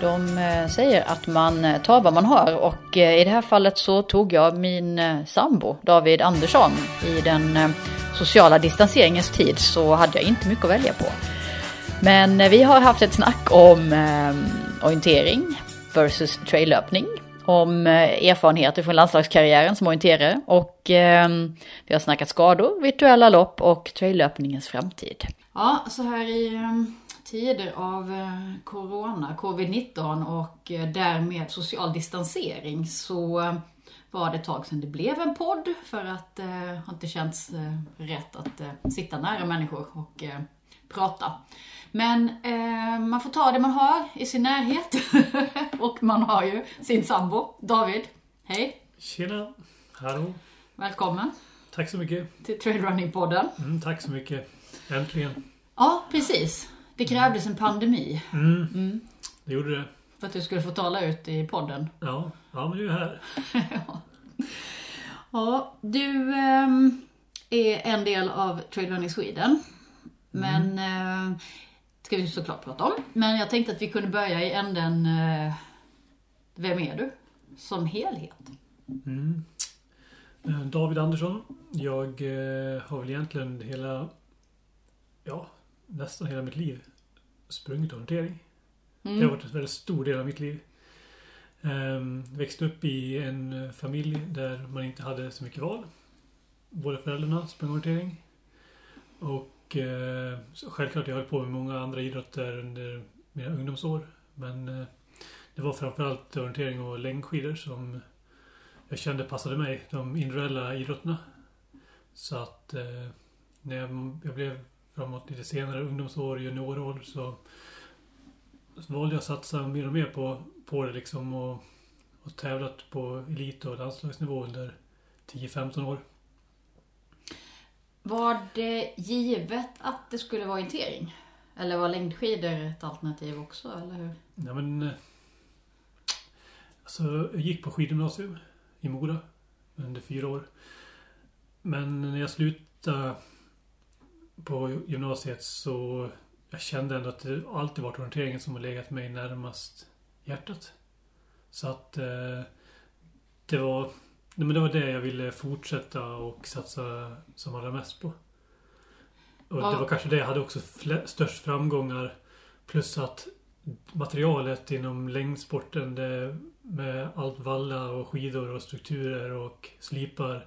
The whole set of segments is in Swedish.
De eh, säger att man eh, tar vad man har och eh, i det här fallet så tog jag min sambo David Andersson. I den sociala distanseringens tid så hade jag inte mycket att välja på. Men vi har haft ett snack om orientering versus traillöpning. Om erfarenheter från landslagskarriären som orienterare och vi har snackat skador, virtuella lopp och traillöpningens framtid. Ja, så här i tider av eh, corona, covid-19 och eh, därmed social distansering så eh, var det ett tag sedan det blev en podd för att det har inte känts rätt att sitta nära människor och prata. Men eh, man får ta det man har i sin närhet. och man har ju sin sambo, David. Hej! Tjena! Hallå! Välkommen! Tack så mycket! Till Trailrunning-podden. Mm, tack så mycket! Äntligen! Ja, precis. Det krävdes en pandemi. Mm. mm. Det gjorde det. För att du skulle få tala ut i podden. Ja, ja men du är här. ja. ja, du ähm, är en del av Trade Running Sweden. Men mm. äh, ska vi såklart prata om. Men jag tänkte att vi kunde börja i änden äh, Vem är du? Som helhet. Mm. Eh, David Andersson. Jag eh, har väl egentligen hela ja, nästan hela mitt liv sprungit orientering. Mm. Det har varit en väldigt stor del av mitt liv. Um, växte upp i en familj där man inte hade så mycket val. Båda föräldrarna sprang orientering. Och uh, självklart jag höll på med många andra idrotter under mina ungdomsår. Men uh, det var framförallt orientering och längdskidor som jag kände passade mig. De individuella idrotterna. Så att uh, när jag, jag blev framåt lite senare ungdomsår, juniorår så, så valde jag att satsa mer och mer på, på det liksom och, och tävlat på elit och landslagsnivå under 10-15 år. Var det givet att det skulle vara orientering? Eller var längdskidor ett alternativ också, eller hur? Ja, men... Alltså, jag gick på skidgymnasium i Mora under fyra år. Men när jag slutade på gymnasiet så jag kände ändå att det alltid varit orienteringen som har legat mig närmast hjärtat. Så att eh, det var men det var det jag ville fortsätta och satsa som allra mest på. Och ja. det var kanske det jag hade också störst framgångar. Plus att materialet inom längdsporten det, med allt valla och skidor och strukturer och slipar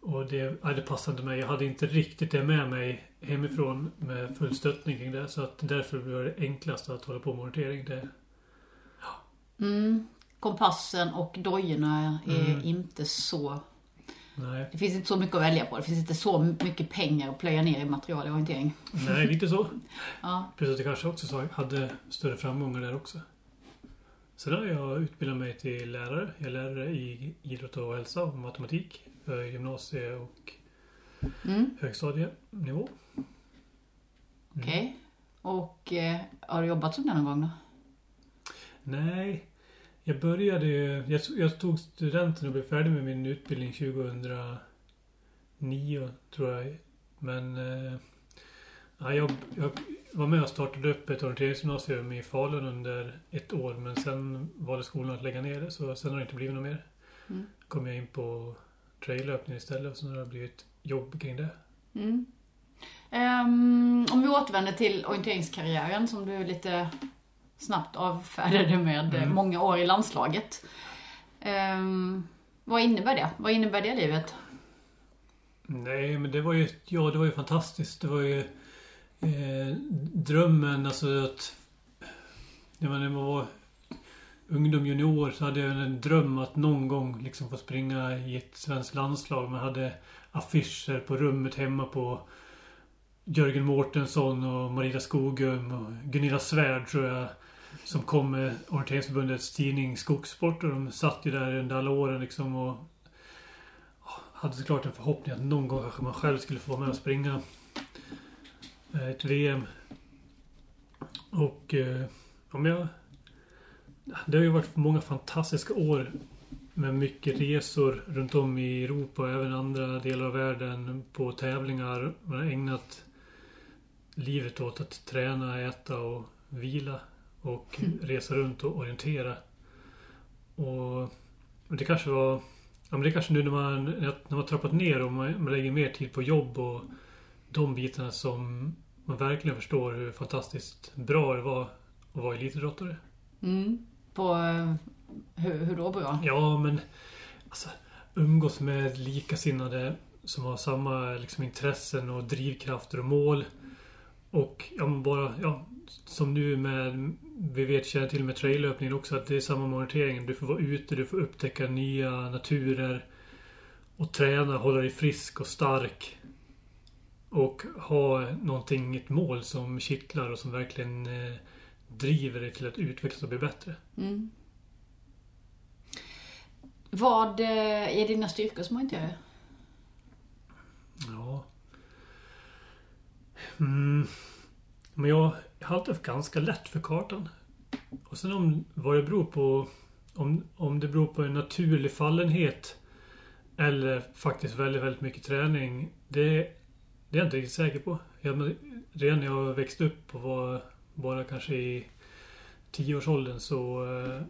och det, ja, det passade inte mig. Jag hade inte riktigt det med mig hemifrån med full stöttning kring det. Så att därför var det enklast att hålla på med orientering. Det, ja. mm. Kompassen och dojorna är mm. inte så... Nej. Det finns inte så mycket att välja på. Det finns inte så mycket pengar att plöja ner i material i orientering. Nej, lite så. ja. Plus att jag kanske också hade större framgångar där också. Sen har jag utbildat mig till lärare. Jag är lärare i idrott och hälsa och matematik gymnasie och mm. högstadienivå. Mm. Okej. Okay. Och eh, har du jobbat som det någon gång då? Nej. Jag började jag, jag tog studenten och blev färdig med min utbildning 2009 tror jag. Men eh, ja, jag, jag var med och startade upp ett orienteringsgymnasium i Falun under ett år. Men sen valde skolan att lägga ner det. Så sen har det inte blivit något mer. Mm. kom jag in på traillöpning istället. Och så har det blivit jobb kring det. Mm. Um, om vi återvänder till orienteringskarriären som du lite snabbt avfärdade med mm. många år i landslaget. Um, vad innebär det? Vad innebär det livet? Nej, men det var ju, ja, det var ju fantastiskt. Det var ju eh, drömmen, alltså att... När man var ungdom, junior så hade jag en dröm att någon gång liksom få springa i ett svenskt landslag. Man hade affischer på rummet hemma på Jörgen Mårtensson och Marita Skogum och Gunilla Svärd tror jag. Som kom med Orienteringsförbundets tidning Skogssport och de satt ju där under alla åren liksom och hade såklart en förhoppning att någon gång kanske man själv skulle få vara med och springa eh, ett VM. Och eh, om jag det har ju varit många fantastiska år med mycket resor runt om i Europa och även andra delar av världen på tävlingar. Man har ägnat livet åt att träna, äta och vila. och resa runt och orientera. Och det kanske var... Ja, men det kanske nu när man, när man har trappat ner och man, man lägger mer tid på jobb och de bitarna som man verkligen förstår hur fantastiskt bra det var att vara elitidrottare. Mm. På... Eh, hur, hur då bra? Ja, men alltså, umgås med likasinnade som har samma liksom, intressen och drivkrafter och mål. Och ja, bara, ja, som nu med, vi vet, känner till med traillöpningen också, att det är samma monitering. Du får vara ute, du får upptäcka nya naturer. Och träna, hålla dig frisk och stark. Och ha någonting, ett mål som kittlar och som verkligen eh, driver dig till att utvecklas och bli bättre. Mm. Vad eh, är dina styrkor som orienterare? Ja. Mm. Men jag har alltid haft ganska lätt för kartan. Och sen om vad det beror på. Om, om det beror på en naturlig fallenhet. Eller faktiskt väldigt, väldigt mycket träning. Det, det är jag inte riktigt säker på. Jag, redan när jag växte upp och var bara kanske i tioårsåldern så eh,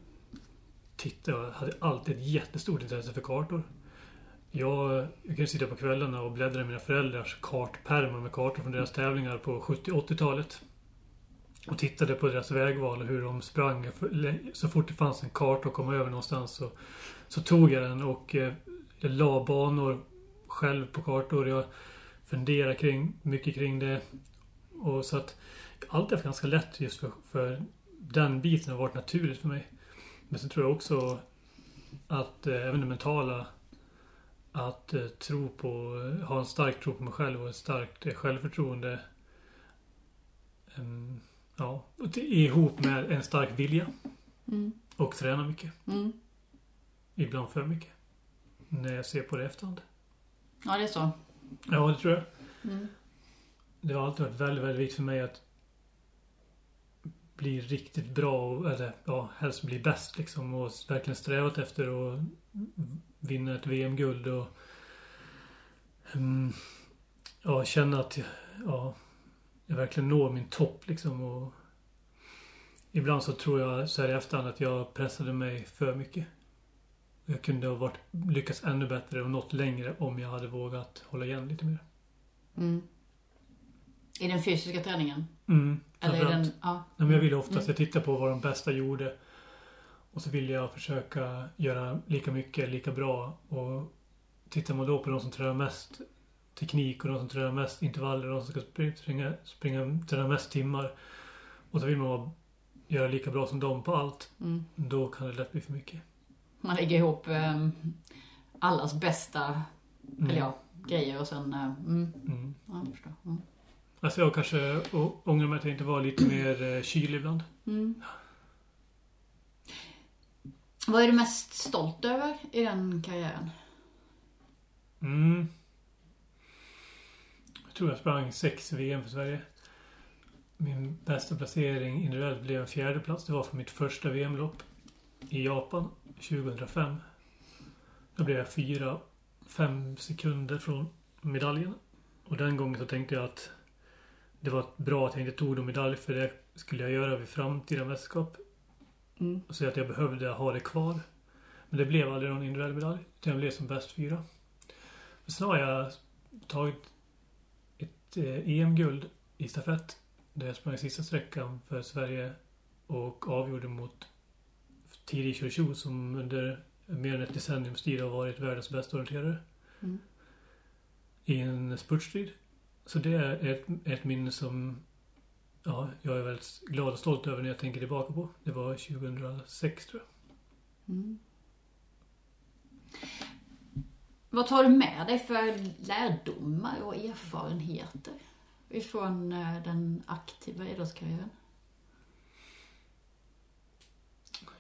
tittade jag. Hade alltid ett jättestort intresse för kartor. Jag, jag kunde sitta på kvällarna och bläddra i mina föräldrars kartpärmar med kartor från deras tävlingar på 70 80-talet. Och tittade på deras vägval och hur de sprang. Så fort det fanns en karta att komma över någonstans så, så tog jag den och eh, jag la banor själv på kartor. Jag funderade kring, mycket kring det. Och så att alltid haft ganska lätt just för, för den biten har varit naturligt för mig. Men så tror jag också att eh, även det mentala att eh, tro på, ha en stark tro på mig själv och ett starkt eh, självförtroende. Em, ja, är ihop med en stark vilja. Mm. Och träna mycket. Mm. Ibland för mycket. När jag ser på det i efterhand. Ja, det är så. Ja, det tror jag. Mm. Det har alltid varit väldigt, väldigt viktigt för mig att bli riktigt bra och, eller ja, helst bli bäst liksom och verkligen strävat efter att vinna ett VM-guld och um, ja, känna att ja, jag verkligen når min topp liksom och ibland så tror jag så här i efterhand att jag pressade mig för mycket. Jag kunde ha varit, lyckats ännu bättre och nått längre om jag hade vågat hålla igen lite mer. Mm. I den fysiska träningen? Mm, Eller den... Ja. Nej, men jag vill oftast, Mm. jag tittar på vad de bästa gjorde. Och så vill jag försöka göra lika mycket, lika bra. Och tittar man då på de som tränar mest teknik och de som tränar mest intervaller de som ska springa, springa, springa träna mest timmar. Och så vill man vara- göra lika bra som dem på allt. Mm. Då kan det lätt bli för mycket. Man lägger ihop eh, allas bästa, Mm. eller ja, grejer och sen... Eh, mm. Mm. Ja, jag förstår. Alltså jag kanske ångrar mig att jag inte var lite mer eh, kylig ibland. Mm. Vad är du mest stolt över i den karriären? Mm. Jag tror jag sprang sex VM för Sverige. Min bästa placering individuellt blev en fjärde plats. Det var för mitt första VM-lopp i Japan 2005. Då blev jag fyra, fem sekunder från medaljen. Och den gången så tänkte jag att det var bra att jag inte tog någon medalj för det skulle jag göra vid framtida mästerskap. Mm. Så att jag behövde ha det kvar. Men det blev aldrig någon individuell medalj. Utan jag blev som bäst fyra. Men sen har jag tagit ett eh, EM-guld i stafett. Där jag sprang sista sträckan för Sverige. Och avgjorde mot Tiri Chouchou som under mer än ett decenniums tid har varit världens bästa orienterare. Mm. I en spurtstrid. Så det är ett, ett minne som ja, jag är väldigt glad och stolt över när jag tänker tillbaka på. Det var 2006 tror jag. Mm. Vad tar du med dig för lärdomar och erfarenheter ifrån eh, den aktiva idrottskarriären?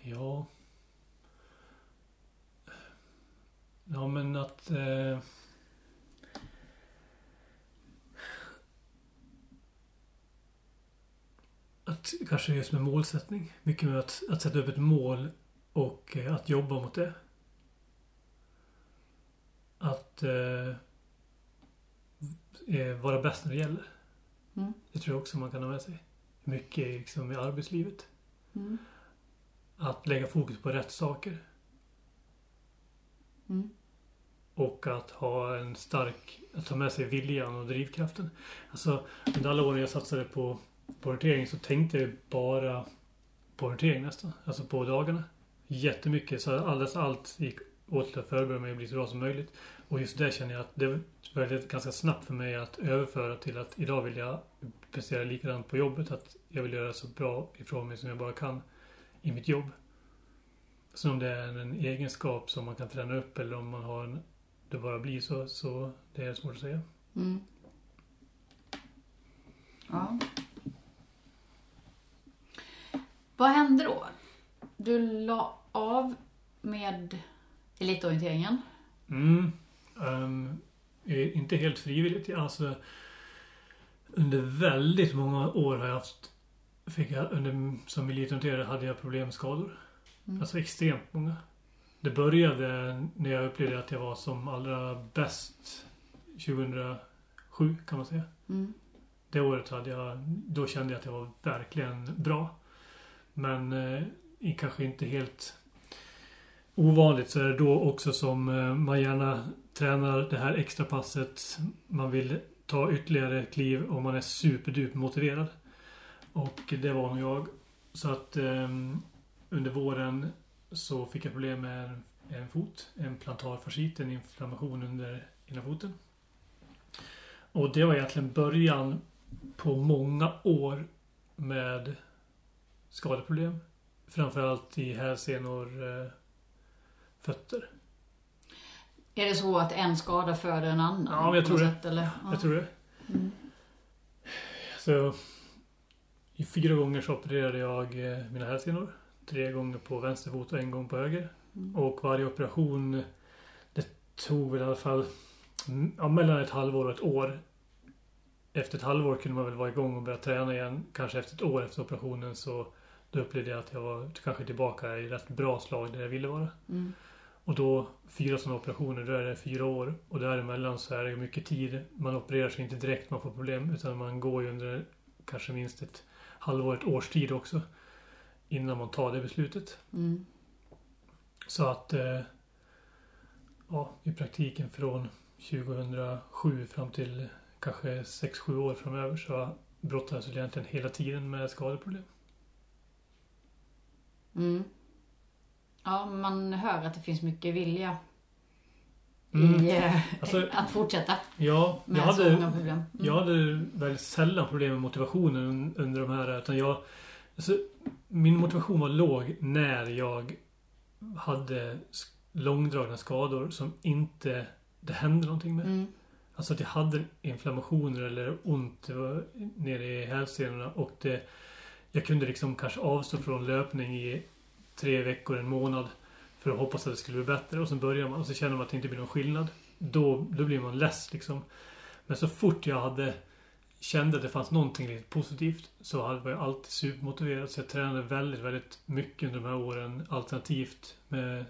Ja. Ja men att... Eh, att kanske just med målsättning. Mycket med att, att sätta upp ett mål och eh, att jobba mot det. Att eh, eh, vara bäst när det gäller. Mm. Det tror jag också man kan ha med sig. Mycket liksom i arbetslivet. Mm. Att lägga fokus på rätt saker. Mm. Och att ha en stark, att ta med sig viljan och drivkraften. Alltså under alla åren jag satsade på, på orientering så tänkte jag bara på orientering nästan. Alltså på dagarna. Jättemycket. Så alldeles allt gick åt till att förbereda mig att bli så bra som möjligt. Och just det känner jag att det var ganska snabbt för mig att överföra till att idag vill jag prestera likadant på jobbet. Att jag vill göra så bra ifrån mig som jag bara kan i mitt jobb. Så om det är en egenskap som man kan träna upp eller om man har en, det bara blir så, så det är svårt att säga. Mm. Ja. Vad hände då? Du la av med elitorienteringen. Mm. Um, inte helt frivilligt. Alltså, under väldigt många år har jag haft fick jag, under, som elitorienterare hade jag problem med skador. Mm. Alltså extremt många. Det började när jag upplevde att jag var som allra bäst 2007 kan man säga. Mm. Det året hade jag, då kände jag att jag var verkligen bra. Men eh, kanske inte helt ovanligt så är det då också som eh, man gärna tränar det här extra passet. Man vill ta ytterligare kliv och man är superduper motiverad. Och det var nog jag. Så att eh, under våren så fick jag problem med en fot. En plantarfascit, en inflammation under ena foten. Och det var egentligen början på många år med skadeproblem. Framförallt i hälsenor, eh, fötter. Är det så att en skada föder en annan? Ja, jag tror det. Sätt, eller? Ja. Jag tror det. Mm. Så i fyra gånger så opererade jag eh, mina hälsenor. Tre gånger på vänster fot och en gång på höger. Mm. Och varje operation det tog väl i alla fall ja, mellan ett halvår och ett år. Efter ett halvår kunde man väl vara igång och börja träna igen. Kanske efter ett år efter operationen så då upplevde jag att jag var kanske tillbaka i rätt bra slag där jag ville vara. Mm. Och då fyra sådana operationer, då är det fyra år. Och däremellan så är det mycket tid. Man opererar sig inte direkt man får problem utan man går ju under kanske minst ett halvår, ett års tid också. Innan man tar det beslutet. Mm. Så att eh, ja, i praktiken från 2007 fram till kanske 6-7 år framöver så brottades jag egentligen hela tiden med skadeproblem. Mm. Ja, man hör att det finns mycket vilja Mm. i eh, Alltså- att fortsätta Ja, jag hade. Mm. jag hade väldigt sällan problem med motivationen un- under de här. Utan jag, alltså, min motivation var låg när jag hade långdragna skador som inte det hände någonting med. Mm. Alltså att jag hade inflammationer eller ont nere i hälsenorna och det, jag kunde liksom kanske avstå från löpning i tre veckor, en månad för att hoppas att det skulle bli bättre och så börjar man och så känner man att det inte blir någon skillnad. Då, då blir man less liksom. Men så fort jag hade kände att det fanns någonting lite positivt så var jag alltid supermotiverad. Så jag tränade väldigt, väldigt mycket under de här åren alternativt med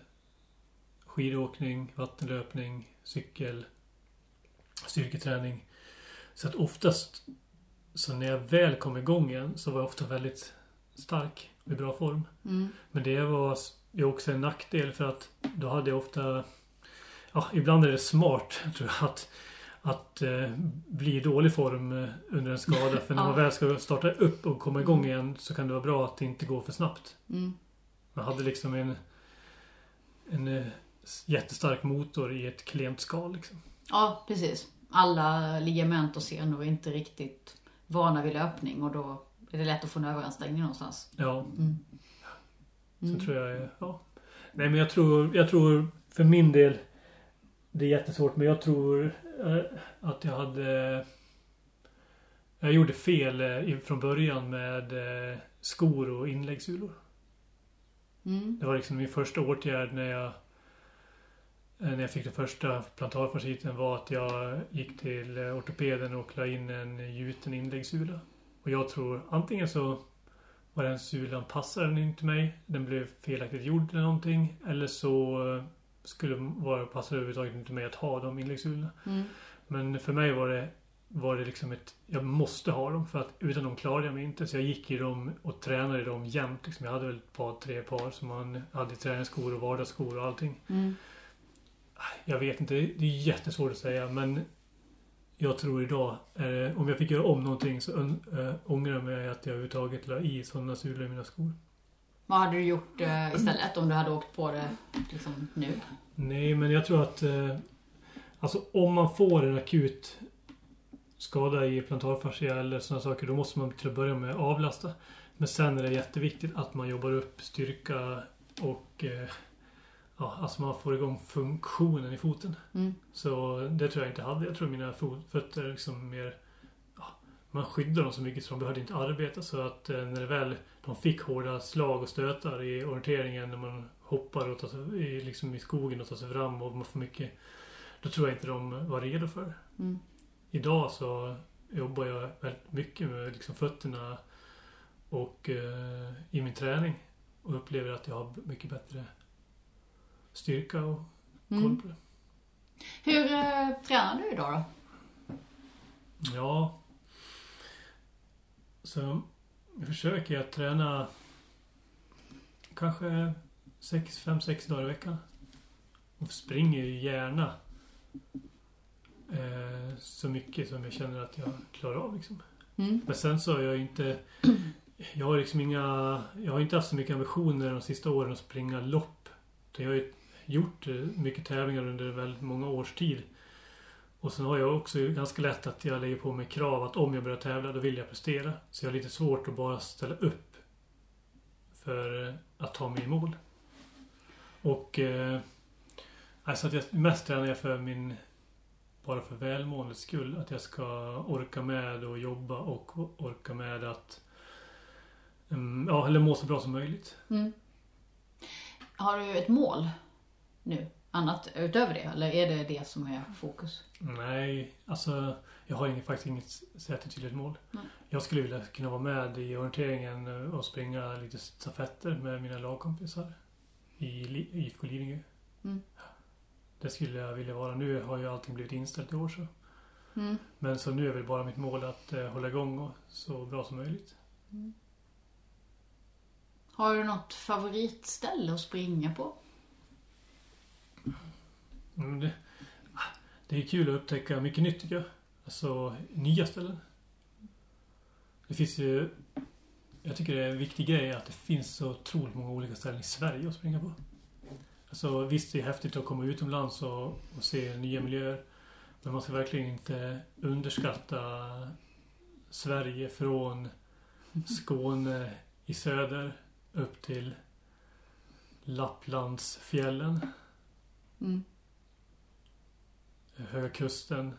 skidåkning, vattenlöpning, cykel, styrketräning. Så att oftast så när jag väl kom igång igen så var jag ofta väldigt stark och i bra form. Mm. Men det var ju också en nackdel för att då hade jag ofta Ja, ibland är det smart tror jag att att eh, bli i dålig form eh, under en skada. För när man väl ska starta upp och komma igång igen så kan det vara bra att det inte går för snabbt. Mm. Man hade liksom en en eh, jättestark motor i ett klent skal liksom. Ja, precis. Alla ligament och senor är inte riktigt vana vid löpning och då är det lätt att få en överansträngning någonstans. Ja, Mm. så Mm. tror jag. Ja. Nej men jag tror, jag tror för min del det är jättesvårt men jag tror eh, att jag hade Jag gjorde fel eh, från början med eh, skor och inläggssulor. Mm. Det var liksom min första åtgärd när jag när jag fick den första plantarfasciten var att jag gick till eh, ortopeden och la in en gjuten inläggssula. Och jag tror antingen så var den sulan passade den inte mig. Den blev felaktigt gjord eller någonting. Eller så eh, skulle vara passade överhuvudtaget inte mig att ha de inläggssulorna. Mm. Men för mig var det var det liksom ett... Jag måste ha dem för att utan dem klarade jag mig inte. Så jag gick i dem och tränade i dem jämt. Liksom jag hade väl ett par, tre par som man hade träningsskor och vardagsskor och allting. Mm. Jag vet inte, det är jättesvårt att säga men jag tror idag, eh, om jag fick göra om någonting så äh, ångrar jag mig att jag överhuvudtaget la i sådana sulor i mina skor. Vad hade du gjort eh, istället om du hade åkt på det liksom, nu? Nej, men jag tror att eh, Alltså om man får en akut skada i plantarfascia eller sådana saker då måste man till att börja med avlasta. Men sen är det jätteviktigt att man jobbar upp styrka och eh, ja, alltså man får igång funktionen i foten. Mm. Så det tror jag inte hade. Jag tror mina fötter liksom mer ja, man skyddar dem så mycket så de behövde inte arbeta så att eh, när det väl de fick hårda slag och stötar i orienteringen när man hoppar och tar sig, i, liksom i skogen och tar sig fram och man får mycket då tror jag inte de var redo för. Mm. Idag så jobbar jag väldigt mycket med liksom fötterna och eh, i min träning och upplever att jag har mycket bättre styrka och Mm. koll på det. Hur eh, tränar du idag då? Ja. Så jag försöker att träna kanske 5-6 dagar i veckan. Och springer ju gärna eh, så mycket som jag känner att jag klarar av liksom. Mm. Men sen så har jag inte Jag har liksom inga Jag har inte haft så mycket ambitioner de sista åren att springa lopp. Jag har ju gjort eh, mycket tävlingar under väldigt många års tid. Och sen har jag också ganska lätt att jag lägger på mig krav att om jag börjar tävla då vill jag prestera. Så jag har lite svårt att bara ställa upp för eh, att ta mig i mål. Och eh, alltså att jag mest tränar jag för min bara för välmåendets skull. Att jag ska orka med och jobba och orka med att mm, ja, eller må så bra som möjligt. Mm. Har du ett mål nu? Annat utöver det? Eller är det det som är fokus? Nej, alltså jag har inget, faktiskt inget särskilt tydligt mål. Nej. Jag skulle vilja kunna vara med i orienteringen och springa lite stafetter med mina lagkompisar i IFK Lidingö. Mm. Det skulle jag vilja vara. Nu har ju allting blivit inställt i år så. Mm. Men så nu är väl bara mitt mål att eh, hålla igång och så bra som möjligt. Har du något favoritställe att springa på? Mm, det, ah, det är kul att upptäcka mycket nytt tycker jag. Alltså nya ställen. Det finns ju... Jag tycker det är en viktig grej att det finns så otroligt många olika ställen i Sverige att springa på. Alltså visst, det är häftigt att komma utomlands och, och se nya miljöer. Men man ska verkligen inte underskatta Sverige från Skåne i söder upp till Lapplandsfjällen. Mm. Höga kusten.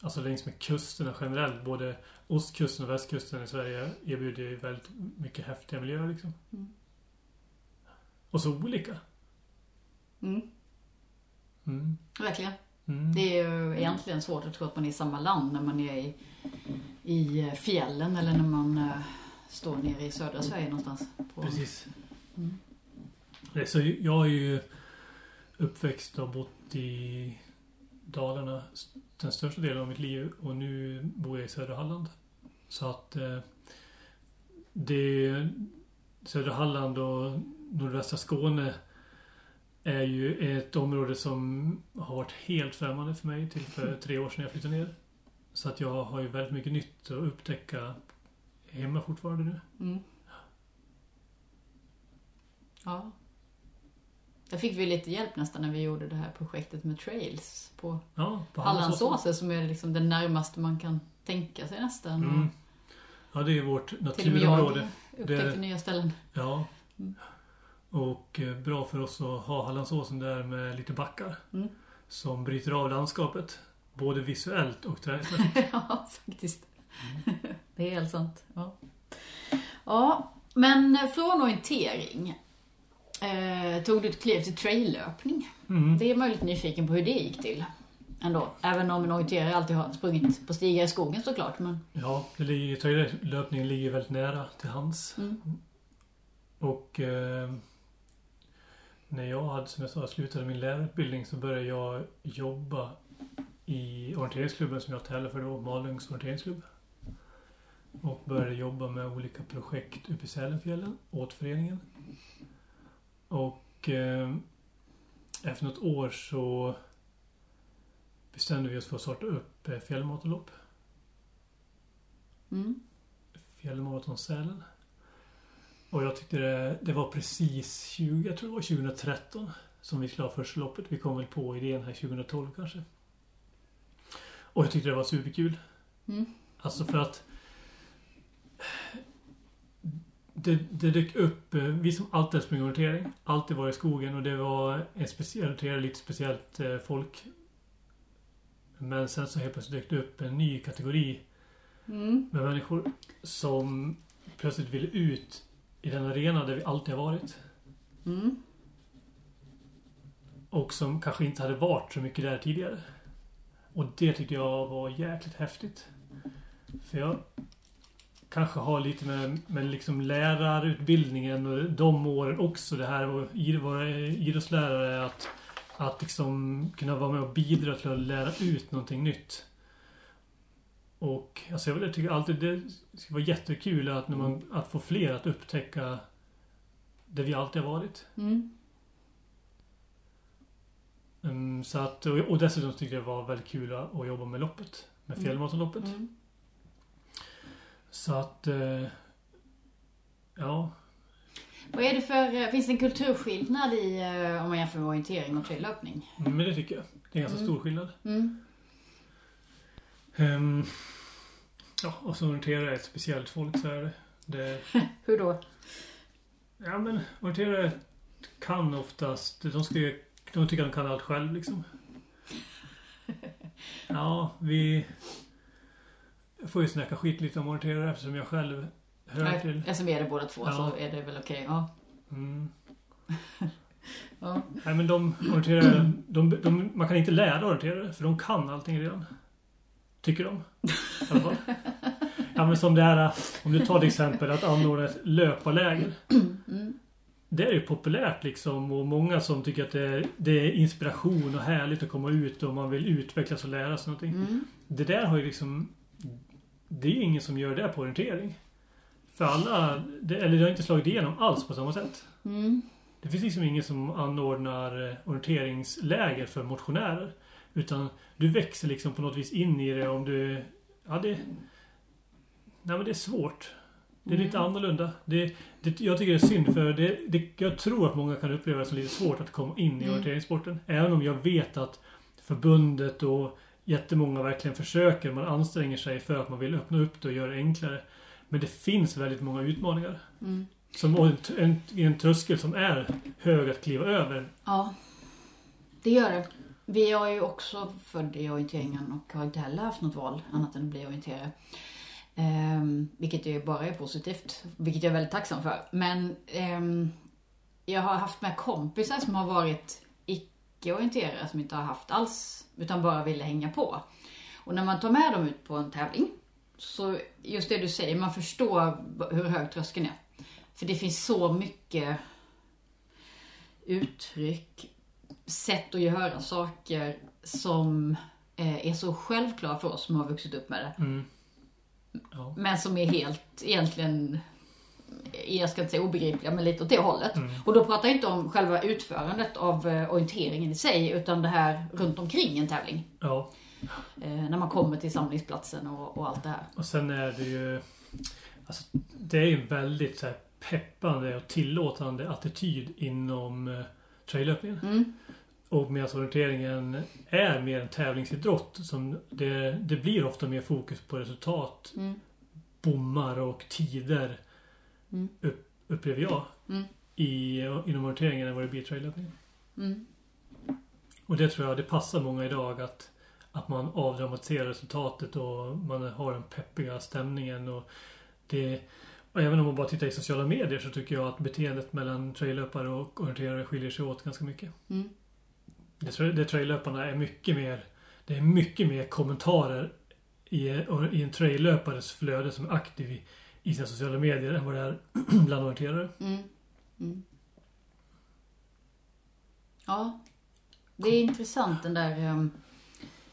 Alltså längs med kusterna generellt. Både ostkusten och västkusten i Sverige erbjuder ju väldigt mycket häftiga miljöer liksom. Mm. Och så olika. Mm. Mm. Verkligen. Mm. Det är ju egentligen svårt att tro att man är i samma land när man är i, i fjällen eller när man eh, står nere i södra Sverige någonstans. Precis. Mm. Så jag är ju uppväxt och bott i Dalarna den största delen av mitt liv och nu bor jag i södra Halland. Så att eh, det södra Halland och nordvästra Skåne är ju ett område som har varit helt främmande för mig till för tre år sedan jag flyttade ner. Så att jag har ju väldigt mycket nytt att upptäcka hemma fortfarande nu. Mm. Ja. Där fick vi lite hjälp nästan när vi gjorde det här projektet med trails på Ja, på Hallandsåsen som är liksom det närmaste man kan tänka sig nästan. Mm. Ja, det är vårt Till och med jag naturområde. upptäckte nya ställen. Ja. Mm. Och eh, bra för oss att ha Hallandsåsen där med lite backar. Mm. Som bryter av landskapet. Både visuellt och träningsmässigt. ja, faktiskt. det är helt sant. Ja. ja, men från orientering eh, tog du ett kliv till traillöpning. Mm. Det är möjligt nyfiken på hur det gick till. Ändå. Även om en orienterare alltid har sprungit på stigar i skogen såklart. Men, Ja, det ligger, traillöpningen ligger väldigt nära till hands. mm. Och eh, när jag hade, som jag sa, slutade min lärarutbildning så började jag jobba i orienteringsklubben som jag tävlar för då, Malungs orienteringsklubb. Och började jobba med olika projekt uppe i Sälenfjällen åt föreningen. Och eh, efter något år så bestämde vi oss för att starta upp eh, fjällmaratonlopp. Mm. Fjällmaraton Sälen. Och jag tyckte det, det var precis 20, jag tror det var 2013 som vi skulle ha första loppet. Vi kom väl på idén här 2012 kanske. Och jag tyckte det var superkul. Mm. Alltså för att det, det dök upp, eh, vi som alltid har sprungit orientering, alltid varit i skogen och det var en speciell lite speciellt eh, folk. Men sen så helt plötsligt dök det upp en ny kategori Mm. med människor som plötsligt ville ut i den arena där vi alltid har varit. Mm. Och som kanske inte hade varit så mycket där tidigare. Och det tyckte jag var jäkligt häftigt. För jag kanske har lite med, med liksom lärarutbildningen och de åren också. Det här att vara idrottslärare. Att, att liksom kunna vara med och bidra till att lära ut någonting nytt. Och alltså jag tycker alltid det ska vara jättekul att, när man, att få fler att upptäcka det vi alltid har varit. Mm. Mm, så att, och, dessutom tyckte jag det var väldigt kul att, att jobba med loppet. Med Mm. fjällmaratonloppet. Mm. Så att... Eh, ja. Vad är det för, eh, finns det en kulturskillnad i eh, om man jämför med orientering och traillöpning? Men det tycker jag. Det är en ganska Mm. stor skillnad. Mm. Ehm, ja, och så orienterare är ett speciellt folk så är det. det Hur då? ja men orienterare kan oftast... De, ska, de tycker de kan allt själv liksom. Ja, vi... Jag får ju snacka skit lite om orienterare eftersom jag själv hör Nej, till... Eftersom vi är det båda två Ja. så är det väl okej. Ja. Mm. Ja. Nej men de orienterare, de, de, man kan inte lära orienterare för de kan allting redan. Tycker de. I alla fall. Ja men som det här, om du tar till exempel att anordna ett löparläger. Mm. Det är ju populärt liksom och många som tycker att det är, det är inspiration och härligt att komma ut och man vill utvecklas och lära sig någonting. Mm. Det där har ju liksom Det är ingen som gör det på orientering. För alla, det, eller det har inte slagit igenom alls på samma sätt. Mm. Det finns liksom ingen som anordnar eh, orienteringsläger för motionärer. Utan du växer liksom på något vis in i det om du... Ja, det... Nej, men det är svårt. Det är lite Mm. annorlunda. Det, det, jag tycker det är synd för det, det, jag tror att många kan uppleva det som lite svårt att komma in i Mm. orienteringssporten. Även om jag vet att förbundet och jättemånga verkligen försöker. Man anstränger sig för att man vill öppna upp det och göra det enklare. Men det finns väldigt många utmaningar. Mm. Som en, en, en tröskel som är hög att kliva över. Ja, det gör det. Vi är ju också född i orienteringen och har inte heller haft något val annat än att bli orienterare. Ehm, vilket ju bara är positivt, vilket jag är väldigt tacksam för. Men ehm, jag har haft med kompisar som har varit icke-orienterare som inte har haft alls, utan bara ville hänga på. Och när man tar med dem ut på en tävling, så just det du säger, man förstår hur hög tröskeln är. För det finns så mycket uttryck, sätt att göra saker som eh, är så självklara för oss som har vuxit upp med det. Mm. Ja. Men som är helt egentligen, jag ska inte säga obegripliga, men lite åt det hållet. Mm. Och då pratar jag inte om själva utförandet av eh, orienteringen i sig, utan det här runt omkring en tävling. ja. Eh, när man kommer till samlingsplatsen och, och allt det här. Och sen är det ju... Alltså, det är ju en väldigt så här, peppande och tillåtande attityd inom eh, traillöpningen. Mm. Och medan orienteringen är mer en tävlingsidrott. Som det, det blir ofta mer fokus på resultat, Mm. bommar och tider. Mm. Upp, upplever jag. Mm. I, inom orienteringen än vad det blir i traillöpningen. Mm. Och det tror jag det passar många idag att, att man avdramatiserar resultatet och man har den peppiga stämningen. Och det, och även om man bara tittar i sociala medier så tycker jag att beteendet mellan traillöpare och orienterare skiljer sig åt ganska mycket. Mm. Det, det traillöparna är mycket mer Det är mycket mer kommentarer i, i en traillöpares flöde som är aktiv i, i sina sociala medier än vad det är bland orienterare. Mm. Mm. Ja. Det är intressant den där... ehm,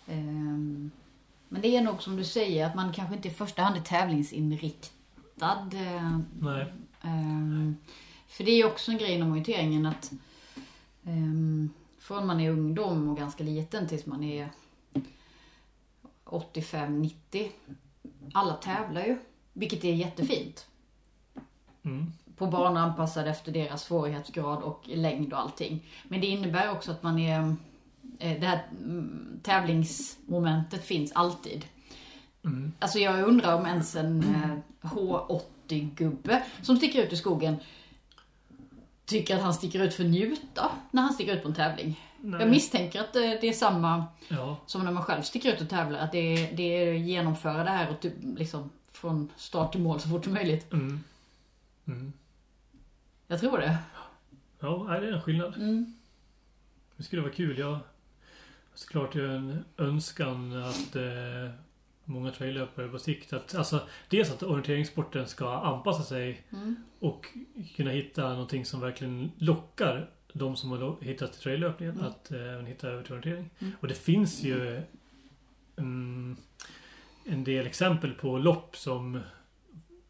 Ehm, men det är nog som du säger att man kanske inte i första hand är tävlingsinriktad. eh, Nej. Ehm, för det är ju också en grej inom orienteringen att um, från man är ungdom och ganska liten tills man är 85-90. Alla tävlar ju, vilket är jättefint. Mm. På banor anpassade efter deras svårighetsgrad och längd och allting. Men det innebär också att man är... eh, Det här mm, tävlingsmomentet finns alltid. Mm. Alltså jag undrar om ens en eh, H80-gubbe som sticker ut i skogen tycker att han sticker ut för njuta när han sticker ut på en tävling. Nej. Jag misstänker att eh, det är samma Ja. som när man själv sticker ut och tävlar. Att det är, det är genomföra det här och typ liksom från start till mål så fort som möjligt. Mm. Mm. Jag tror det. Ja, det är en skillnad. Mm. Det skulle vara kul. Jag såklart en önskan att eh, många traillöpare på sikt att alltså dels att orienteringssporten ska anpassa sig Mm. och kunna hitta någonting som verkligen lockar de som har hittat till traillöpningen Mm. att eh, hitta över till orientering. Mm. Och det finns ju mm, en del exempel på lopp som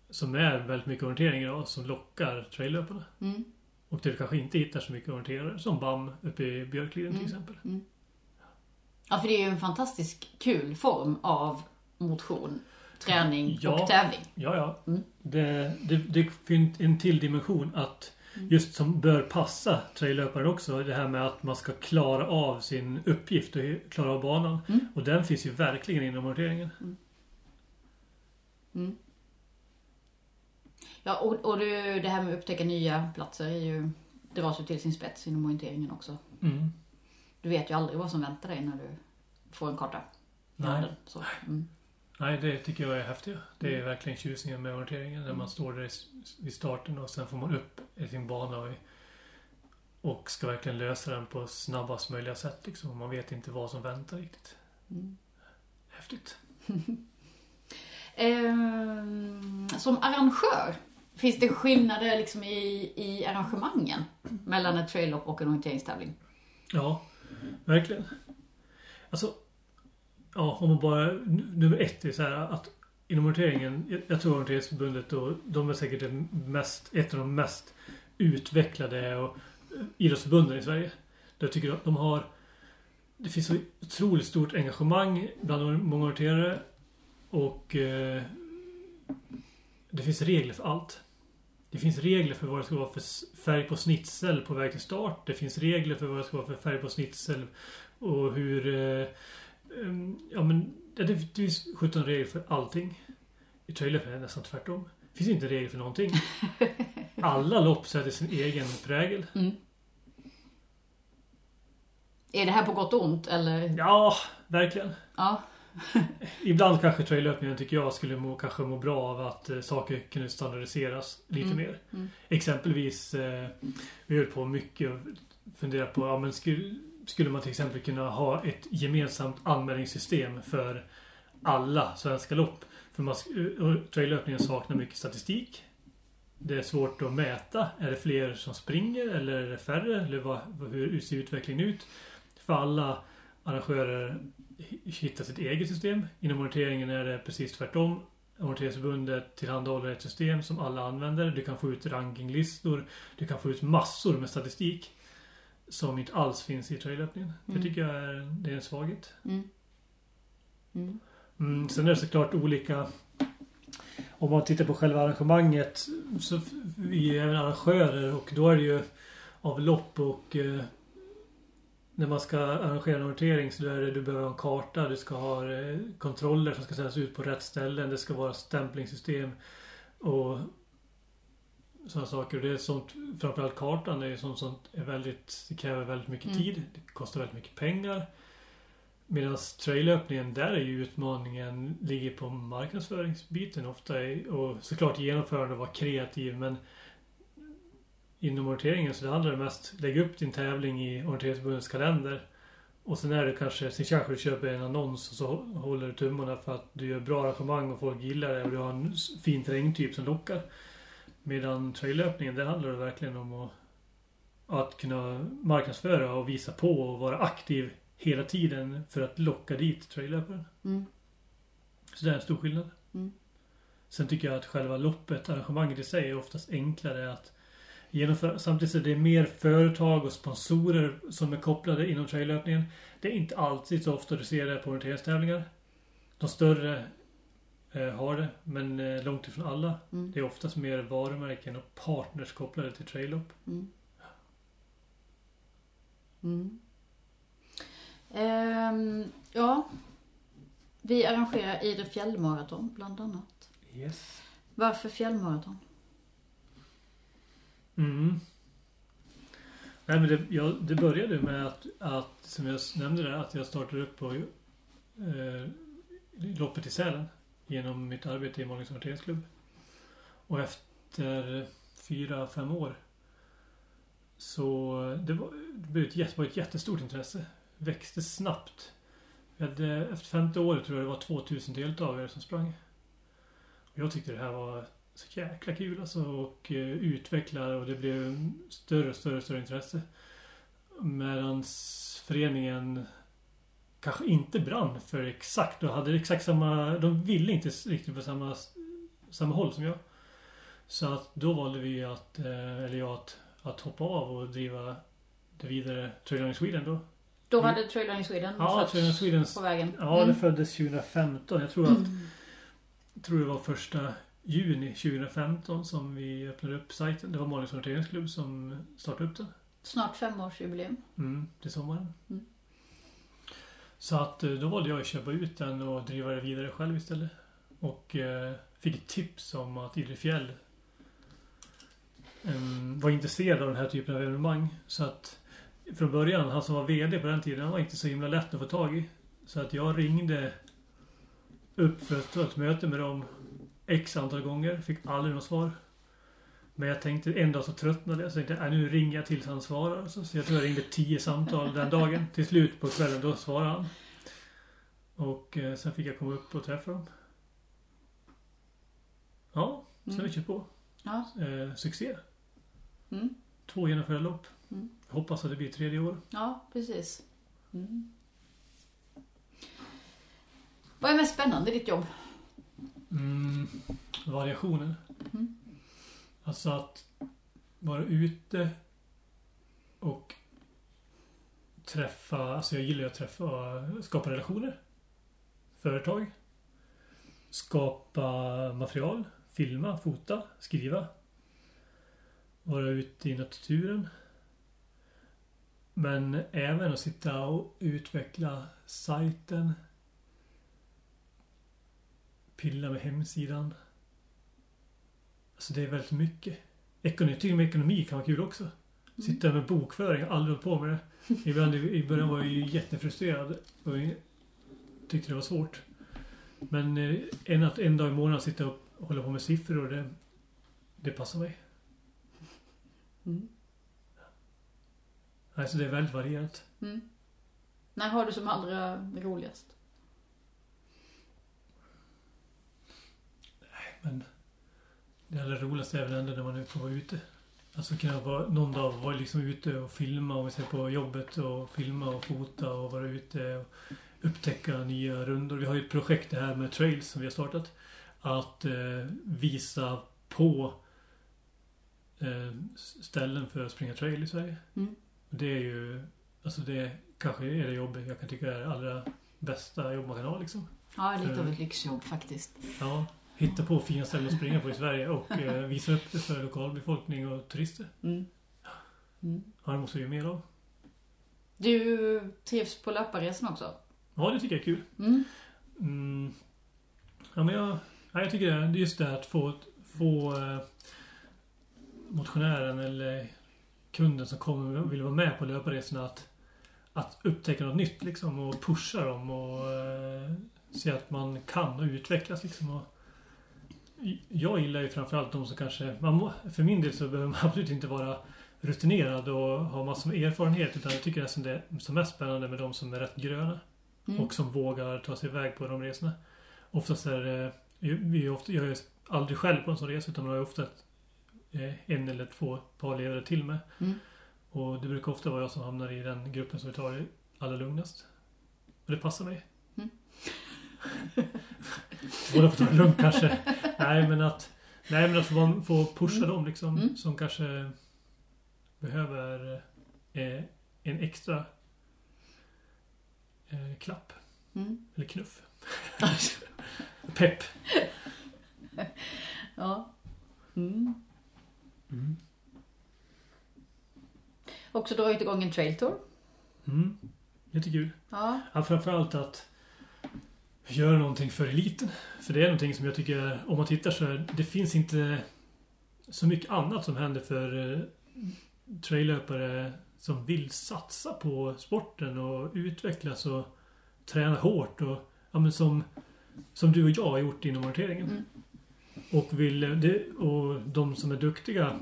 som är väldigt mycket orientering idag som lockar traillöparna. Mm. Och där du kanske inte hittar så mycket orienterare som BAM uppe i Björkliden till Mm. exempel. Ja, för det är ju en fantastiskt kul form av motion, träning Ja. och tävling. Ja, ja. Mm. Det, det, det finns en till dimension att Mm. just som bör passa traillöparen också. Det här med att man ska klara av sin uppgift och klara av banan. Mm. Och den finns ju verkligen inom orienteringen. Mm. Ja, och, och det, det här med att upptäcka nya platser är ju, dras ju till sin spets inom orienteringen också. Mm. Du vet ju aldrig vad som väntar dig när du får en karta. Nej. Så, mm. Nej, det tycker jag är häftigt. Det är verkligen tjusningen med orienteringen. När man står där vid starten och sen får man upp i sin bana och, och ska verkligen lösa den på snabbast möjliga sätt. Liksom. Man vet inte vad som väntar riktigt. Mm. Häftigt. Eh, som arrangör, finns det skillnader liksom i, i arrangemangen mellan ett traillopp och en orienteringstävling? Ja, verkligen. Alltså, ja, om man bara... Nummer ett är så här att inom orienteringen, jag, jag tror orienteringsförbundet och de är säkert det mest, ett av de mest utvecklade och, eh, idrottsförbunden i Sverige. Där Jag tycker att de har... Det finns så otroligt stort engagemang bland många orienterare och eh, det finns regler för allt. Det finns regler för vad det ska vara för färg på snitsel på väg till start. Det finns regler för vad det ska vara för färg på snitsel och hur... Eh, ja men det finns 17 regler för allting. I trailern är det nästan tvärtom. Det finns inte regler för någonting. Alla lopp sätter sin egen prägel. Mm. Är det här på gott och ont eller? Ja, verkligen. Ja. Ibland kanske traillöpningen tycker jag skulle må, kanske må bra av att eh, saker kunde standardiseras lite Mm. mer. Mm. Exempelvis, eh, vi höll på mycket och funderat på, ja men skulle, skulle man till exempel kunna ha ett gemensamt anmälningssystem för alla svenska lopp? För man, och traillöpningen saknar mycket statistik. Det är svårt att mäta. Är det fler som springer eller är det färre? Eller vad- hur ser utvecklingen ut? För alla arrangörer hi- hittar sitt eget system. Inom orienteringen är det precis tvärtom. Orienteringsförbundet tillhandahåller ett system som alla använder. Du kan få ut rankinglistor. Du kan få ut massor med statistik. Som inte alls finns i traillöpningen. Mm. Det tycker jag är, det är en svaghet. Mm. Mm. Mm, sen är det såklart olika Om man tittar på själva arrangemanget så vi är även arrangörer och då är det ju av lopp och eh, när man ska arrangera en orientering så är det du behöver en karta, du ska ha eh, kontroller som ska sättas ut på rätt ställen, det ska vara stämplingssystem och sådana saker. Och det är sånt, framförallt kartan är ju sånt som är väldigt, det kräver väldigt mycket Mm. tid, det kostar väldigt mycket pengar. Medan trailöpningen, där är ju utmaningen ligger på marknadsföringsbiten ofta. Och såklart genomförande och vara kreativ men inom orienteringen så det handlar det mest lägga upp din tävling i orienteringsförbundets kalender. Och sen är det kanske, sen kanske du köper en annons och så håller du tummarna för att du gör bra arrangemang och folk gillar det och du har en fin terrängtyp som lockar. Medan traillöpningen, där handlar det verkligen om att, att kunna marknadsföra och visa på och vara aktiv hela tiden för att locka dit traillöparen. Mm. Så det är en stor skillnad. Mm. Sen tycker jag att själva loppet, arrangemanget i sig, är oftast enklare att genomföra. Samtidigt så är det mer företag och sponsorer som är kopplade inom traillöpningen. Det är inte alltid så ofta du ser det på orienteringstävlingar. De större eh, har det, men eh, långt ifrån alla. Mm. Det är oftast mer varumärken och partners kopplade till traillopp. Mm. Mm. Ehm, ja, vi arrangerar Idre fjällmaraton bland annat. Yes. Varför fjällmaraton? Mm. Nej men det, jag, det började med att, att, som jag nämnde där, att jag startade upp på eh, loppet i Sälen. Genom mitt arbete i Malungs orienteringsklubb. Och efter fyra, fem år så det var, det blev ett, var ett jättestort intresse. Växte snabbt. Hade, efter femte året tror jag det var 2000 deltagare som sprang. Och jag tyckte det här var så jäkla kul alltså och eh, utveckla och det blev större och större större intresse. Medans föreningen kanske inte brann för exakt och hade exakt samma... De ville inte riktigt på samma, samma håll som jag. Så att då valde vi att, eh, eller jag att, att hoppa av och driva det vidare Trailrunning Sweden då. Då Mm. hade Trailrunning Sweden Ja, Swedens... på vägen. Ja, det Mm. föddes 2015. Jag tror att jag tror det var första juni 2015 som vi öppnade upp sajten. Det var Malings orienteringsklubb som startade upp den. Snart femårsjubileum. Mm, till sommaren. Mm. Så att eh, då valde jag att köpa ut den och driva det vidare själv istället. Och eh, fick ett tips om att Idre Fjäll em, var intresserad av den här typen av evenemang. Så att från början, han som var VD på den tiden, han var inte så himla lätt att få tag i. Så att jag ringde upp för ett möte med dem X antal gånger. Fick aldrig något svar. Men jag tänkte en dag så tröttnade jag. Så jag tänkte, äh, nu ringer jag tills han svarar. Så, så jag tror jag ringde tio samtal den dagen. Till slut på kvällen, då svarade han. Och eh, sen fick jag komma upp och träffa dem. Ja, sen Mm. vi kört på. Ja. Eh, succé. Mm. Två genomförda lopp. Mm. Jag hoppas att det blir tredje år. Ja, precis. Mm. Vad är mest spännande i ditt jobb? Mm, variationen. Mm. Alltså att vara ute och träffa, alltså jag gillar ju att träffa, skapa relationer. Företag. Skapa material. Filma, fota, skriva. Vara ute i naturen. Men även att sitta och utveckla sajten. Pilla med hemsidan. Alltså det är väldigt mycket. Ekonomi, jag tycker med ekonomi kan vara kul också. Sitta med bokföring, jag har aldrig hållit på med det. Ibland i början var jag ju jättefrustrerad och tyckte det var svårt. Men eh, en, att en dag i månaden sitta och hålla på med siffror, det, det passar mig. Mm. Alltså det är väldigt varierat. Mm. När har du som allra roligast? Men det allra roligaste är väl ändå när man att vara ute. Alltså kunna vara, någon dag vara liksom ute och filma vi ser på jobbet och filma och fota och vara ute och upptäcka nya rundor. Vi har ju ett projekt det här med trails som vi har startat. Att eh, visa på eh, ställen för att springa trail i Sverige. Mm. Och Det är ju, alltså det kanske är det jobbet jag kan tycka är det allra bästa jobb man kan ha liksom. Ja, lite av Mm. ett lyxjobb faktiskt. Ja, hitta på fina ställen att springa på i Sverige och eh, visa upp det för lokalbefolkning och turister. Mm. Mm. Ja, det måste vi göra mer av. Du trivs på löparresan också? Ja, det tycker jag är kul. Mm. Mm. Ja, men jag, ja, jag tycker det är just det här att få, få eh, motionären eller kunden som kommer och vill vara med på löparresorna att, att upptäcka något nytt liksom och pusha dem och eh, se att man kan och utvecklas liksom. Och, jag gillar ju framförallt de som kanske... Man för min del så behöver man absolut inte vara rutinerad och ha massor med erfarenhet utan jag tycker nästan det är som mest spännande med de som är rätt gröna. Mm. Och som vågar ta sig iväg på de resorna. Oftast är det... Vi är ofta, jag är aldrig själv på en sån resa utan man har ofta ett, eh, en eller två par ledare till med. Mm. Och det brukar ofta vara jag som hamnar i den gruppen som vi tar det allra lugnast. Och det passar mig. Mm. Båda får ta det lugnt kanske. Nej men att Nej men att få, få pusha Mm. dem liksom. Mm. Som kanske behöver eh, en extra eh, klapp. Mm. Eller knuff. Pepp. Ja. Mm. Mm. Också dragit igång en trail tour. Mm. Jättekul. Ja. Ja, framförallt att göra någonting för eliten. För det är någonting som jag tycker, om man tittar så är, det finns inte så mycket annat som händer för eh, traillöpare som vill satsa på sporten och utvecklas och träna hårt och ja, men som, som du och jag har gjort inom orienteringen. Mm. Och, vill, det, och de som är duktiga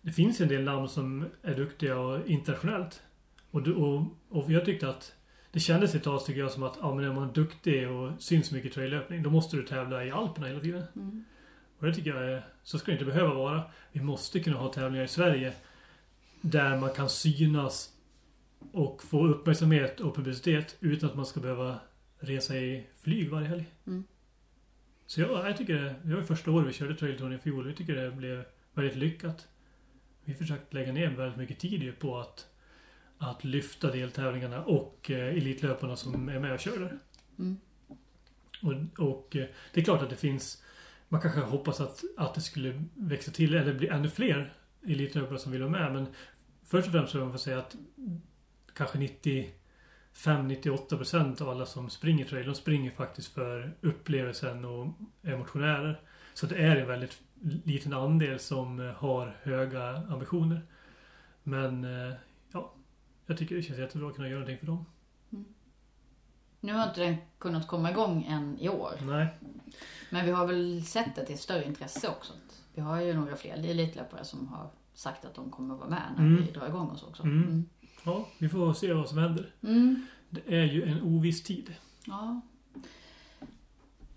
Det finns en del namn som är duktiga och internationellt. Och, och, och jag tyckte att det kändes ett tag tycker jag som att ja, men är man duktig och syns mycket i traillöpning då måste du tävla i Alperna hela tiden. Mm. Och det tycker jag är, så ska det inte behöva vara. Vi måste kunna ha tävlingar i Sverige där man kan synas och få uppmärksamhet och publicitet utan att man ska behöva resa i flyg varje helg. Mm. Så jag, jag tycker det, det var första året vi körde trailtouren i fjol. Vi tycker det blev väldigt lyckat. Vi försökte lägga ner väldigt mycket tid på att, att lyfta deltävlingarna och eh, elitlöparna som är med och kör där. Mm. Och, och eh, det är klart att det finns Man kanske hoppas att, att det skulle växa till eller bli ännu fler elitlöpare som vill vara med men Först och främst så får man säga att Kanske 95-98% av alla som springer trail de springer faktiskt för upplevelsen och är motionärer. Så det är en väldigt liten andel som eh, har höga ambitioner. Men ja Jag tycker det känns jättebra att kunna göra någonting för dem. Nu har inte den kunnat komma igång än i år. Nej. Men vi har väl sett det till ett större intresse också. Vi har ju några fler elitlöpare som har sagt att de kommer vara med när Mm. vi drar igång oss också. Mm. Mm. Ja, vi får se vad som händer. Mm. Det är ju en oviss tid. Ja.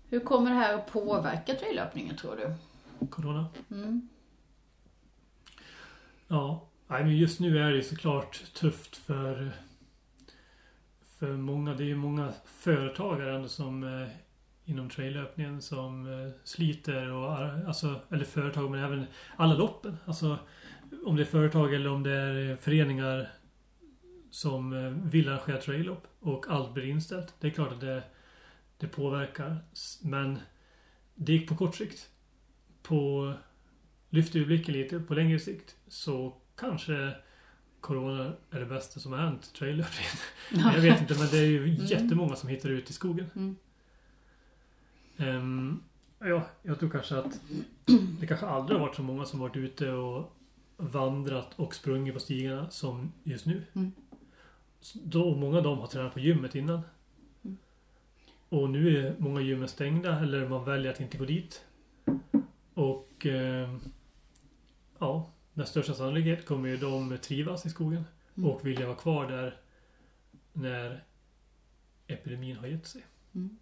Hur kommer det här att påverka traillöpningen tror du? Corona. Mm. Ja, nej, men just nu är det ju såklart tufft för för många. Det är ju många företagare ändå som eh, inom traillöpningen som eh, sliter och eh, alltså eller företag men även alla loppen. Alltså om det är företag eller om det är eh, föreningar som eh, vill arrangera traillopp och allt blir inställt. Det är klart att det, det påverkar. Men det gick på kort sikt. På lyfter vi blicken lite på längre sikt så kanske Corona är det bästa som har hänt traillöpningen. Jag vet inte men det är ju Mm. jättemånga som hittar ut i skogen. Mm. Ehm, ja, jag tror kanske att det kanske aldrig har varit så många som varit ute och vandrat och sprungit på stigarna som just nu. Mm. Då, många av dem har tränat på gymmet innan. Mm. Och nu är många gymmen stängda eller man väljer att inte gå dit. Och ehm, ja, med största sannolikhet kommer ju de trivas i skogen Mm. och vilja vara kvar där när epidemin har gett sig. Mm.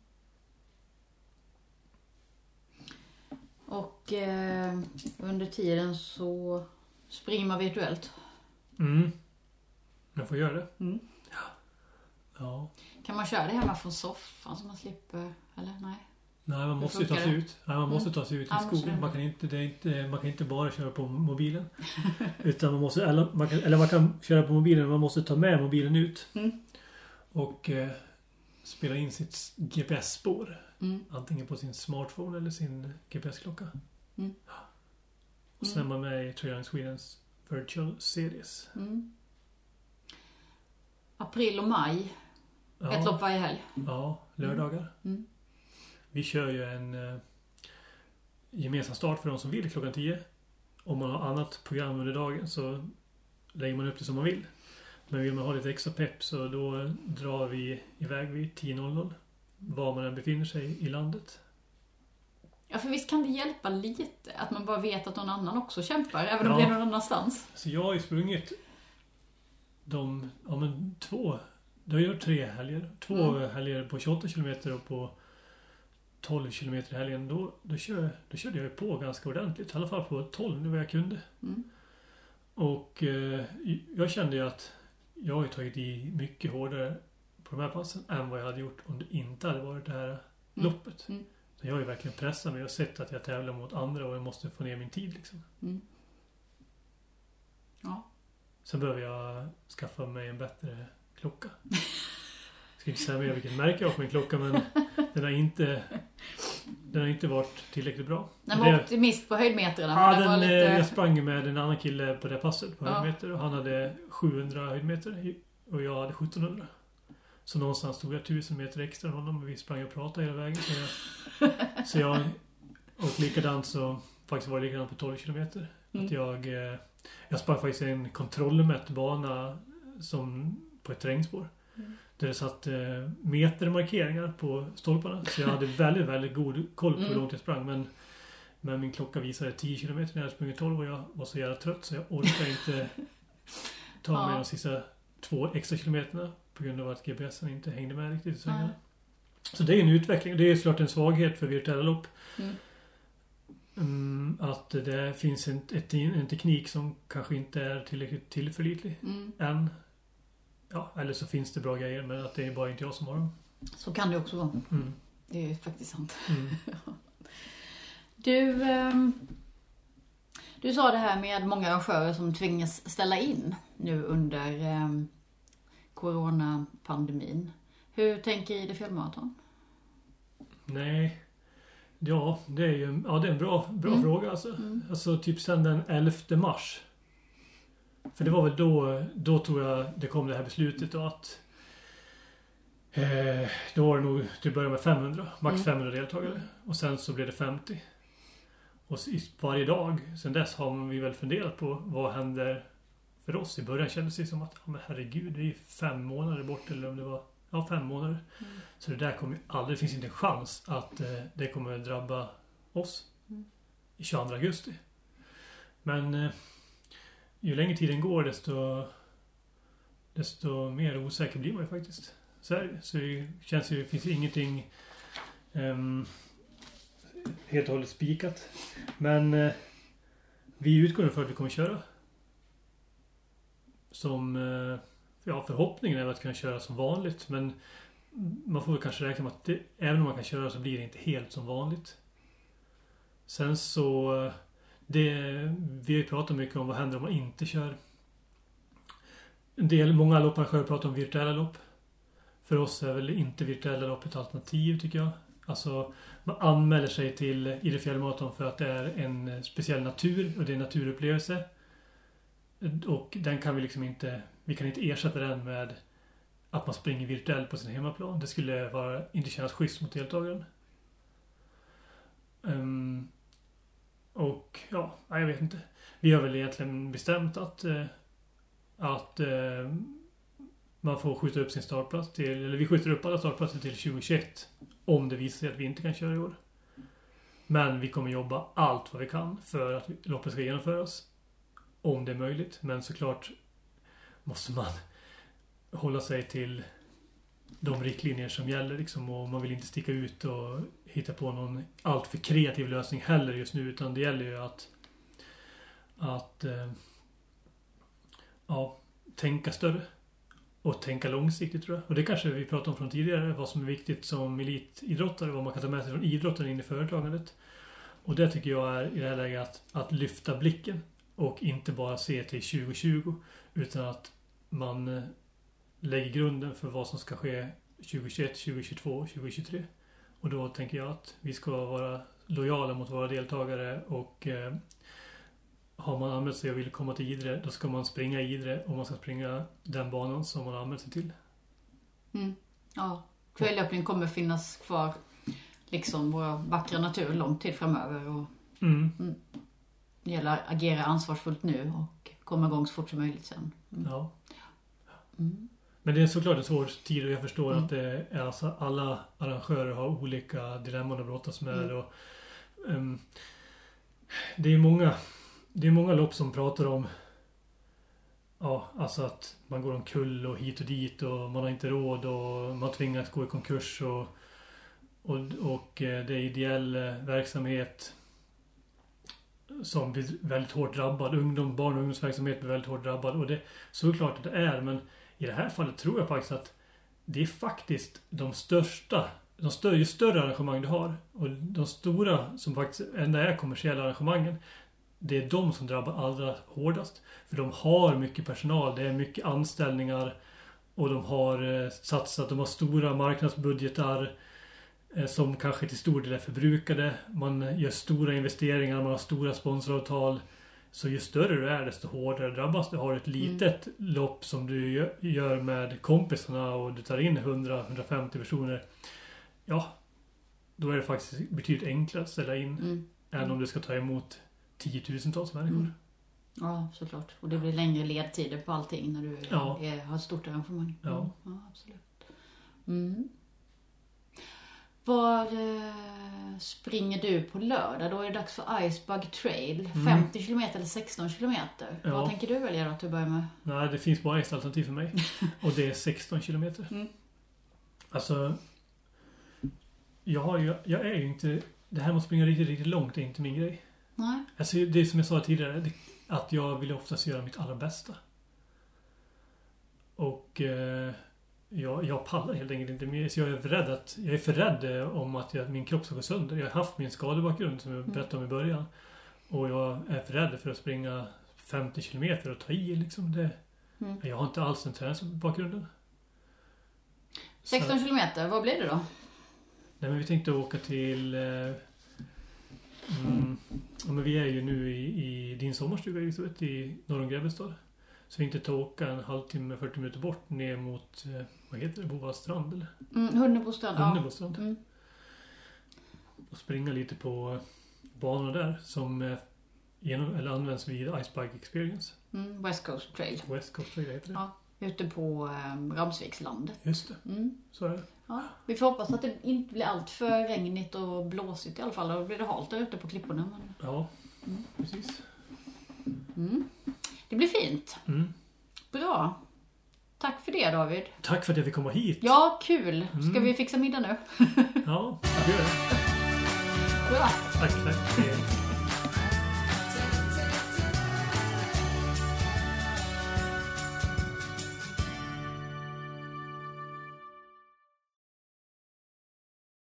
Och eh, under tiden så springer man virtuellt. Mm. Jag får göra det. Mm. Ja. Kan man köra det hemma från soffan så man slipper, eller nej? Nej, man måste ju ta sig ut. Nej, man måste Mm. ta sig ut i skogen. Man kan inte, det är inte, man kan inte bara köra på mobilen. Utan man måste, eller man kan, eller man kan köra på mobilen men man måste ta med mobilen ut. Mm. Och eh, spela in sitt GPS-spår. Mm. Antingen på sin smartphone eller sin GPS-klocka. Mm. Och sen är man med i Trail Swedens Virtual Series. Mm. April och maj, ett Ja, lopp varje helg. ja lördagar. Vi kör ju en eh, gemensam start för de som vill klockan 10. Om man har annat program under dagen så lägger man upp det som man vill. Men vill man ha lite extra pepp så då drar vi iväg vid 10.00. Var man än befinner sig i landet. Ja, för visst kan det hjälpa lite att man bara vet att någon annan också kämpar, även om Ja. det är någon annanstans. Så jag har ju sprungit de, ja men två, det har jag gjort tre helger. Två Mm. helger på 28 kilometer och på 12 kilometer i helgen. Då, då, kör, då körde jag på ganska ordentligt. I alla fall på 12 nu vad jag kunde. Mm. Och eh, jag kände ju att jag har ju tagit i mycket hårdare på de här passen än vad jag hade gjort om det inte hade varit det här loppet. Mm. Så jag har ju verkligen pressat mig och sett att jag tävlar mot andra och jag måste få ner min tid liksom. Mm. Ja. Sen behöver jag skaffa mig en bättre klocka. Ska inte säga mer vilket märke jag har på min klocka men den har inte Den har inte varit tillräckligt bra. Den Det- var optimist på höjdmetrarna. Ja, den lite... eh, jag sprang med en annan kille på det passet på Ja. höjdmeter och han hade 700 höjdmeter och jag hade 1700. Så någonstans tog jag 1000 meter extra än honom och vi sprang och pratade hela vägen. Så jag, så jag och likadant så faktiskt var det likadant på 12 kilometer. Mm. Att jag, eh, jag sprang faktiskt en kontrollmätt bana som på ett terrängspår. Mm. Där det satt eh, metermarkeringar på stolparna. Så jag hade väldigt, väldigt god koll på hur Mm. långt jag sprang. Men, men min klocka visade 10 km när jag hade sprungit 12 och jag var så jävla trött så jag orkade inte ta Ja. mig de sista två extra kilometerna. På grund av att GPSen inte hängde med riktigt i svängarna. Nej. Så det är en utveckling. Det är såklart en svaghet för virtuella lopp. Mm. Mm, att det finns en, en teknik som kanske inte är tillräckligt tillförlitlig Mm. än. Ja, eller så finns det bra grejer men att det är bara inte jag som har dem. Så kan det också vara. Mm. Det är faktiskt sant. Mm. Du, ehm, du sa det här med många arrangörer som tvingas ställa in nu under ehm, coronapandemin. Hur tänker ID Fjällmarathon? Nej. Ja, det är ju ja, det är en bra, bra Mm. fråga alltså. Mm. Alltså typ sen den 11 mars. För det var väl då, då tror jag det kom det här beslutet då att eh, då var det nog till att börja med 500, max Mm. 500 deltagare. Och sen så blev det 50. Och varje dag sen dess har vi väl funderat på vad händer för oss. I början kändes det som att, ja, men herregud, det är fem månader bort eller om det var, ja fem månader. Mm. Så det där kommer aldrig, det finns inte en chans att eh, det kommer drabba oss Mm. i 22 augusti. Men eh, ju längre tiden går desto desto mer osäker blir man ju faktiskt. Så, här, det. så det känns ju, det finns ju ingenting um, helt och hållet spikat. Men uh, vi utgår för att vi kommer köra. Som, uh, ja förhoppningen är att kunna köra som vanligt men man får väl kanske räkna med att det, även om man kan köra så blir det inte helt som vanligt. Sen så det, vi har ju pratat mycket om vad händer om man inte kör. En del, många lopparrangörer pratar om virtuella lopp. För oss är väl inte virtuella lopp ett alternativ tycker jag. Alltså man anmäler sig till Idre fjällmaraton för att det är en speciell natur och det är en naturupplevelse. Och den kan vi liksom inte, vi kan inte ersätta den med att man springer virtuellt på sin hemmaplan. Det skulle vara, inte kännas schysst mot deltagaren. Um, ja, jag vet inte. Vi har väl egentligen bestämt att eh, att eh, man får skjuta upp sin startplats till, eller vi skjuter upp alla startplatser till 2021. Om det visar sig att vi inte kan köra i år. Men vi kommer jobba allt vad vi kan för att loppet ska genomföras. Om det är möjligt. Men såklart måste man hålla sig till de riktlinjer som gäller liksom. Och man vill inte sticka ut och hitta på någon alltför kreativ lösning heller just nu. Utan det gäller ju att att eh, ja, tänka större. Och tänka långsiktigt tror jag. Och det kanske vi pratade om från tidigare. Vad som är viktigt som elitidrottare. Vad man kan ta med sig från idrotten in i företagandet. Och det tycker jag är i det här läget att, att lyfta blicken. Och inte bara se till 2020. Utan att man eh, lägger grunden för vad som ska ske 2021, 2022, 2023. Och då tänker jag att vi ska vara lojala mot våra deltagare och eh, har man anmält sig och vill komma till Idre, då ska man springa i Idre och man ska springa den banan som man har anmält sig till. Mm. Ja, fjällöppningen kommer finnas kvar liksom vår vackra natur lång tid framöver. Och Mm. det gäller att agera ansvarsfullt nu och komma igång så fort som möjligt sen. Mm. Ja. Mm. Men det är såklart en svår tid och jag förstår Mm. att det är alltså alla arrangörer har olika dilemman att brottas med. Mm. Och, ehm, det är många Det är många lopp som pratar om Ja, alltså att man går omkull och hit och dit och man har inte råd och man tvingas gå i konkurs och och, och eh, det är ideell eh, verksamhet som blir väldigt hårt drabbad. Ungdom, barn och ungdomsverksamhet blir väldigt hårt drabbad. Och det såklart att det är men i det här fallet tror jag faktiskt att det är faktiskt de största, de större, ju större arrangemang du har och de stora som faktiskt ändå är kommersiella arrangemangen. Det är de som drabbar allra hårdast. För de har mycket personal, det är mycket anställningar och de har eh, satsat, de har stora marknadsbudgetar eh, som kanske till stor del är förbrukade. Man eh, gör stora investeringar, man har stora sponsoravtal. Så ju större du är desto hårdare drabbas du. Har du ett litet lopp som du gö- gör med kompisarna och du tar in 100-150 personer. Ja, då är det faktiskt betydligt enklare att ställa in Mm. än om du ska ta emot tiotusentals människor. Mm. Ja, såklart. Och det blir längre ledtider på allting när du Ja. är, har stort arrangemang. Ja. Mm, ja absolut. Var eh, springer du på lördag? Då är det dags för Icebug Trail. Mm. 50 km eller 16 km. Ja. Vad tänker du välja då till att börja med? Nej, det finns bara ett alternativ för mig. Och det är 16 kilometer. Mm. Alltså... Jag har ju, jag är ju inte... Det här med att springa riktigt, riktigt långt är inte min grej. Nej? Alltså det är som jag sa tidigare. Det, att jag vill oftast göra mitt allra bästa. Och... Eh, jag, jag pallar helt enkelt inte mer. Så jag är rädd att... Jag är för rädd eh, om att jag, min kropp ska gå sönder. Jag har haft min skadebakgrund som jag berättade om i början. Och jag är för rädd för att springa 50 kilometer och ta i liksom. Det, Mm. Jag har inte alls den träningsbakgrunden. 16 Så- km, vad blir det då? Nej men vi tänkte åka till... Eh, mm, ja, men vi är ju nu i, i din sommarstuga Elisabeth, i norr om Grebbestad. Så vi tänkte ta åka en halvtimme, 40 minuter bort ner mot, eh, vad heter det, Bova strand eller? Mm, Hunnebostrand. Ja. Hunnebo strand. Mm. Och springa lite på banorna där som eh, genom, eller används vid Icebike Experience. Mm, West Coast Trail. West Coast Trail heter det. Ja, ute på eh, Ramsvikslandet. Just det, Mm. så är det. Ja, vi får hoppas att det inte blir allt för regnigt och blåsigt i alla fall. Då blir det halt där ute på klipporna. Men, Ja, precis. Mm. Det blir fint. Mm. Bra. Tack för det David. Tack för att jag fick komma hit. Ja, kul. Ska Mm. vi fixa middag nu? Ja, vi gör det. Bra. Tack, tack.